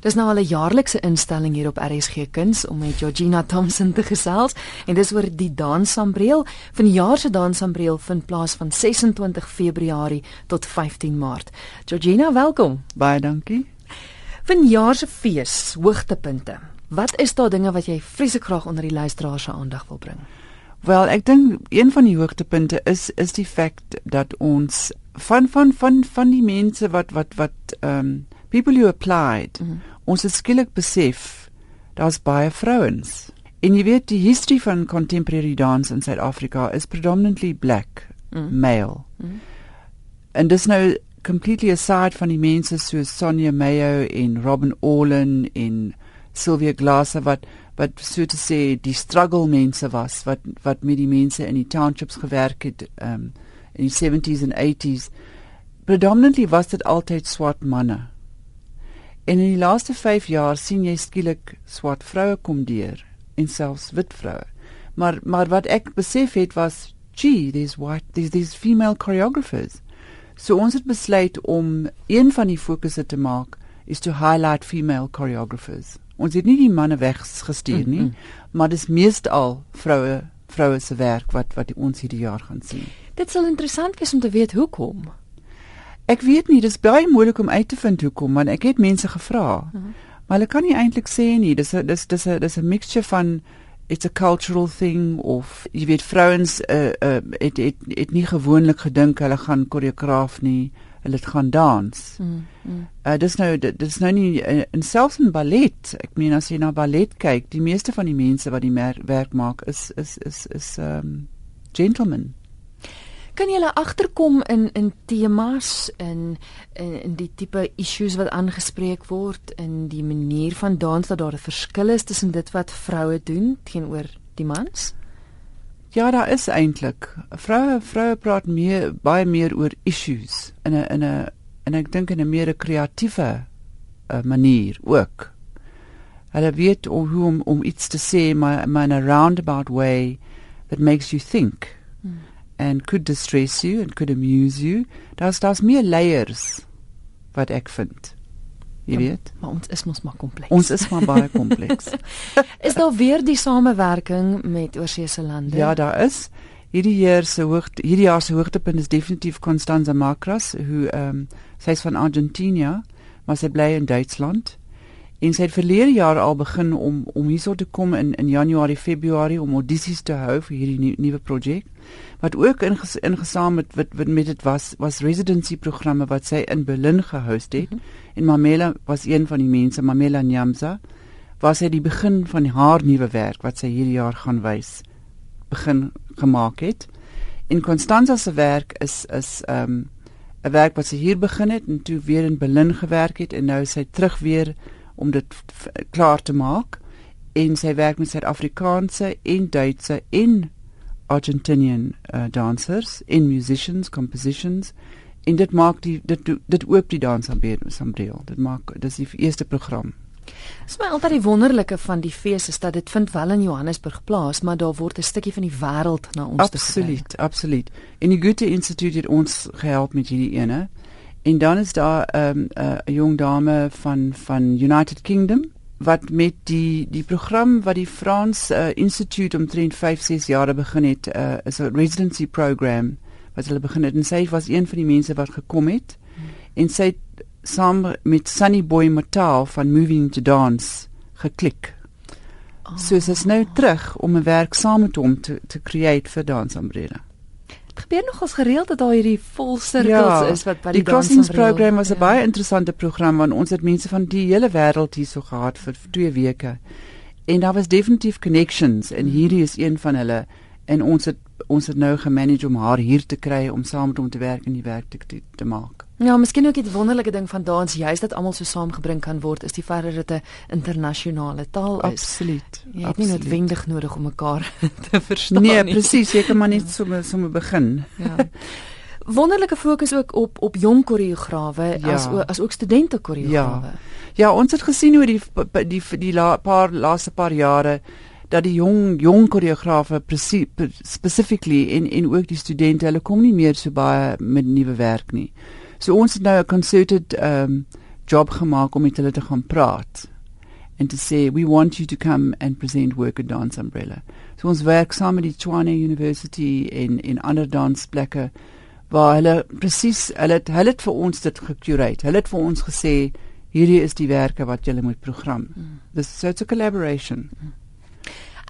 Dis nou al 'n jaarlikse instelling hier op RSG Kuns om met Georgina Thompson te gesels en dis oor die Danssambreel. Vanjaar se Danssambreel vind plaas van 26 Februarie tot 15 Maart. Georgina, welkom. Baie dankie. Vanjaar se fees, hoogtepunte. Wat is daar dinge wat jy vreeslik graag onder die luisteraars se aandag wil bring? Wel, ek dink een van die hoogtepunte is is die feit dat ons van van van van die mense wat wat wat ehm um, people who applied mm -hmm. ons het skielik besef daar's baie vrouens en jy weet die history van contemporary dance in Suid-Afrika is predominantly black mm -hmm. male mm -hmm. and there's no completely aside van die mense soos Sonia Mayo en Robin Orlin en Sylvia Glasser wat wat so te sê die struggle mense was wat wat met die mense in die townships gewerk het um, in die 70s en 80s predominantly was dit altyd swart manne En in die laaste 5 jaar sien jy skielik swart vroue kom deur en selfs wit vroue. Maar maar wat ek besef het was, gee, these white these these female choreographers. So ons het besluit om een van die fokusse te maak is to highlight female choreographers. Ons het nie die manne weggestuur nie, mm -hmm. maar dis meestal vroue vroue se werk wat wat ons hierdie jaar gaan sien. Dit sal interessant wees om te weet hoekom. Ek weet nie, dis baie moeilik om uit te vind hoekom, want ek het mense gevra. Uh -huh. Maar hulle kan nie eintlik sê nie. Dis 'n dis dis 'n dis 'n mixture van it's a cultural thing of jy weet vrouens uh uh het het het nie gewoonlik gedink hulle gaan koreograaf nie. Hulle het gaan dans. Mm, mm. Uh dis nou dis nou nie uh, in selfs in ballet. Ek meen as jy na ballet kyk, die meeste van die mense wat die werk maak is is is is um gentlemen kan jy agterkom in in temas in, in in die tipe issues wat aangespreek word in die manier van dans dat daar 'n verskil is tussen dit wat vroue doen teenoor die mans? Ja, daar is eintlik. Vroue vroue praat meer baie meer oor issues in 'n in 'n en ek dink in 'n meer kreatiewe uh, manier ook. Hulle weet hoe om om iets te sê maar in a roundabout way that makes you think. Hmm and could distress you and could amuse you. Daar's daar's meer layers wat ek vind. Jy ja, weet, maar ons is mos maar kompleks. Ons is maar baie kompleks. is daar weer die samewerking met oorseese lande? Ja, daar is. Hierdie jaar se hoogte hierdie jaar se hoogtepunt is definitief Constanza Macras, hoe ehm um, sy is van Argentinië, maar sy bly in Duitsland. En sy het verlede jaar al begin om om hierso te kom in in Januarie, Februarie om audisies te hou vir hierdie nuwe projek. Wat ook inges, ingesaam met wat, wat met dit was was residency programme wat sy in Berlin gehost het. Mm -hmm. En Mamela was een van die mense, Mamela Nyamza, was sy die begin van haar nuwe werk wat sy hierdie jaar gaan wys begin gemaak het. En Constanza se werk is is ehm um, 'n werk wat sy hier begin het en toe weer in Berlin gewerk het en nou sy terug weer om dit klaar te maak en sy werk met Suid-Afrikaanse en Duitse en Argentinian uh, dancers en musicians compositions en dit maak die dit dit oop die dansambreel dit maak dis die eerste program Dit is my altyd die wonderlike van die fees is dat dit vind wel in Johannesburg plaas, maar daar word 'n stukkie van die wêreld na ons toe gebring. Absoluut, absoluut. En die Goethe Instituut het ons gehelp met hierdie ene. En dan is daar 'n um, 'n uh, jong dame van van United Kingdom wat met die die program wat die Frans uh, Institute omtrent 5 6 jaar begin het, uh, is 'n residency program wat hulle begin het en sy was een van die mense wat gekom het. Hmm. En sy het saam met Sunny Boy Matao van Moving to Dance geklik. Oh. So sy is nou terug om 'n werk saam met hom te te create vir Dance Umbrella gebeur nogals gereeld dat daar hierdie vol sirkels ja, is wat by die, die crossings program was 'n ja. baie interessante program want ons het mense van die hele wêreld hier so gehad vir 2 weke. En daar was definitief connections en hierdie is een van hulle en ons het ons het nou gemanage om haar hier te kry om saam met hom te werk en die werk te te, te maak. Ja, miskien ook 'n wonderlike ding van dans, juist dat almal so saamgebring kan word, is die feit dat dit 'n internasionale taal is. Absoluut. Jy het nie noodwendig nodig om mekaar te verstaan nee, nie. Nee, presies, jy kan maar net sommer sommer begin. Ja. Wonderlike fokus ook op op jong koreograwe ja. as as ook studente koreograwe. Ja. ja, ons het gesien hoe die die die, die la, paar laaste paar jare dat die jong jong koreograwe presies specifically en en ook die studente hulle kom nie meer so baie met nuwe werk nie. So ons het nou 'n concerted um job gemaak om met hulle te gaan praat en te sê we want you to come and present work at Dance Umbrella. So ons werk saam met die Tshwane University en in ander dansplekke waar hulle presies hulle het, hulle het vir ons dit gecurate. Hulle het vir ons gesê hierdie is die werke wat julle moet program. Mm. This so a collaboration. Mm.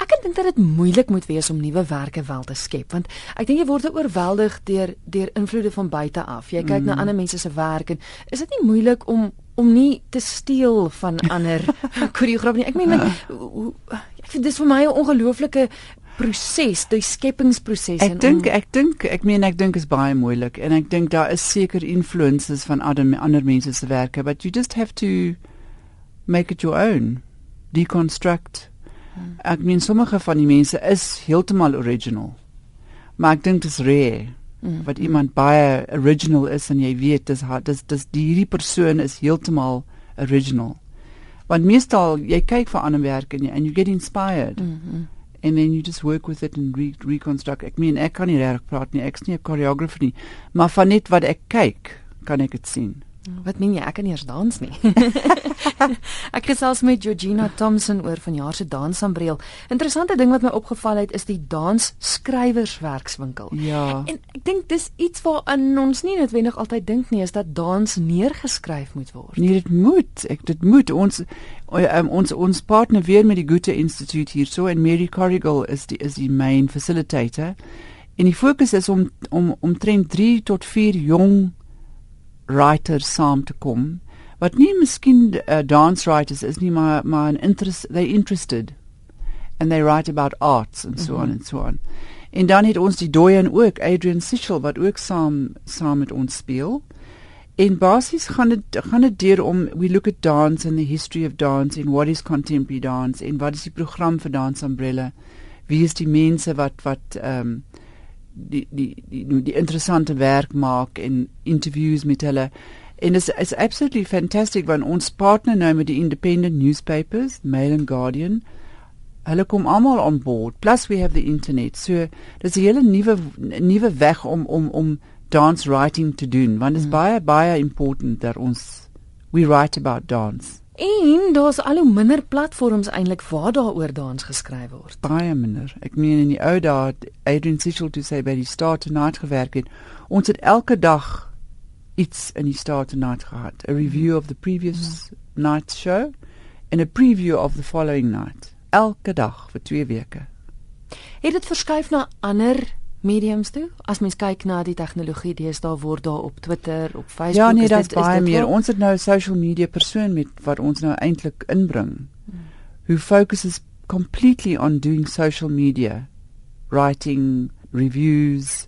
Ek dink dat dit moeilik moet wees om nuwe werke wel te skep want ek dink jy word oorweldig deur deur invloede van buite af. Jy kyk mm. na ander mense se werk en is dit nie moeilik om om nie te steel van ander koreografie nie. Ek meen ek vind dis vir my 'n ongelooflike proses, die skepingsproses en Ek dink ek dink ek meen ek dink is baie moeilik en ek dink daar is seker influences van ander ander mense se werke but you just have to make it your own. Deconstruct. Hmm. Ek meen sommige van die mense is heeltemal original. Maar ek dink dit is rare. Mm. wat iemand baie original is en jy weet dis dis dis die hierdie persoon is heeltemal original. Want meestal jy kyk vir ander werk en jy and you get inspired. Mm -hmm and then you just work with it and re reconstruct. Ek meen ek kan nie reg praat nie. Ek's nie 'n choreographer nie, maar van net wat ek kyk, kan ek dit sien. Wat meen jy? Ek kan nie eens dans nie. ek gesels met Georgina Thompson oor vanjaar se dansambreel. Interessante ding wat my opgeval het is die dans skrywerswerkswinkel. Ja. En ek dink dis iets waaraan ons nie noodwendig altyd dink nie, is dat dans neergeskryf moet word. Nee, dit moet. Ek dit moet ons um, ons ons partner weer met die Goethe Institute hier so en Mary Corrigal is die is die main facilitator. En die fokus is om om omtrent 3 tot 4 jong writers saam te kom wat nie miskien uh, dance writers is nie maar maar 'n interest they interested and they write about arts and so mm -hmm. on and so on. En dan het ons die doyen ook Adrian Sichel wat ook saam saam met ons speel. En basies gaan dit gaan dit deur om we look at dance and the history of dance and what is contemporary dance en wat is die program vir Dance Umbrella? Wie is die mense wat wat ehm um, die die die die, interessante werk maak en interviews met hulle. En is is absolutely fantastic when ons partner nou met die independent newspapers Mail and Guardian. Hulle kom almal on board plus we have the internet. So dis 'n hele nuwe nuwe weg om om om dance writing te doen want dit is mm. baie baie important dat ons we write about dance En daar's al hoe minder platforms eintlik waar daaroor dans geskryf word. Baie minder. Ek meen in die ou dae Adrian Sichel to say by die Start Tonight gewerk het. Ons het elke dag iets in die Start Tonight gehad. A review of the previous mm. night's show and a preview of the following night. Elke dag vir 2 weke. Het dit verskuif na ander mediums toe? As mens kyk na die tegnologie deesdae word daar op Twitter, op Facebook Ja, nee, dit is baie meer. Ons het nou 'n social media persoon met wat ons nou eintlik inbring. Hmm. Who focuses completely on doing social media, writing reviews,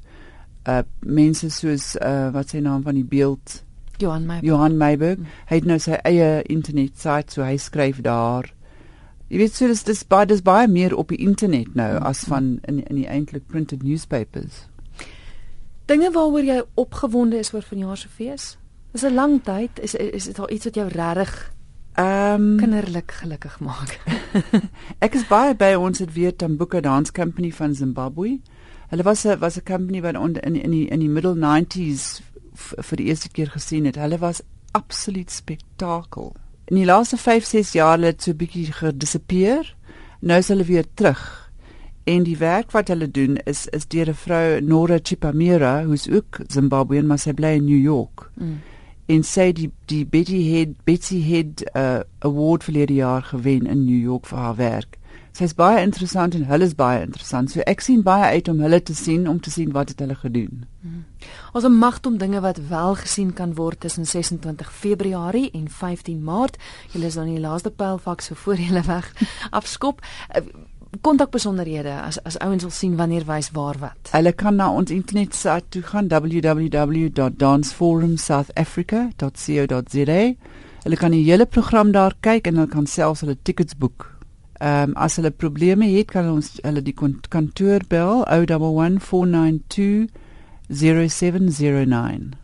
uh mense soos uh wat sy naam van die beeld Johan Meiberg. Johan Meiberg. Hmm. Hy het nou sy eie internet site, so hy skryf daar. Jy weet so dis dis baie dis baie meer op die internet nou mm as van in in die eintlik printed newspapers. Dinge waaroor jy opgewonde is oor vanjaar se fees? Dis 'n lang tyd. Is is dit al iets wat jou regtig ehm um, kinderlik gelukkig maak? ek is baie by ons het weer Tambuka Dance Company van Zimbabwe. Hulle was 'n was 'n company wat in in die in die middle 90s vir die eerste keer gesien het. Hulle was absoluut spektakel in die laaste 5, 6 jaar het so 'n bietjie gedisappear. Nou is hulle weer terug. En die werk wat hulle doen is is deur 'n vrou Nora Chipamira, who's ook Zimbabwean, maar sy bly in New York. Mm. En sy die die Betty Head Betsy Head uh, award vir die jaar gewen in New York vir haar werk. Sy's baie interessant en hulle is baie interessant. So ek sien baie uit om hulle te sien om te sien wat het hulle gedoen. Hmm. Ons het magte om dinge wat wel gesien kan word tussen 26 Februarie en 15 Maart. Julle is dan die laaste pylfak so voor julle weg afskop. Eh, kontak besonderhede as as ouens wil sien wanneer wys waar wat. Hulle kan na ons internet site toe gaan www.danceforumsouthafrica.co.za. Hulle kan die hele program daar kyk en hulle kan selfs hulle tickets boek. Ehm um, as hulle probleme het, kan ons hulle die kantoor bel 0114920709.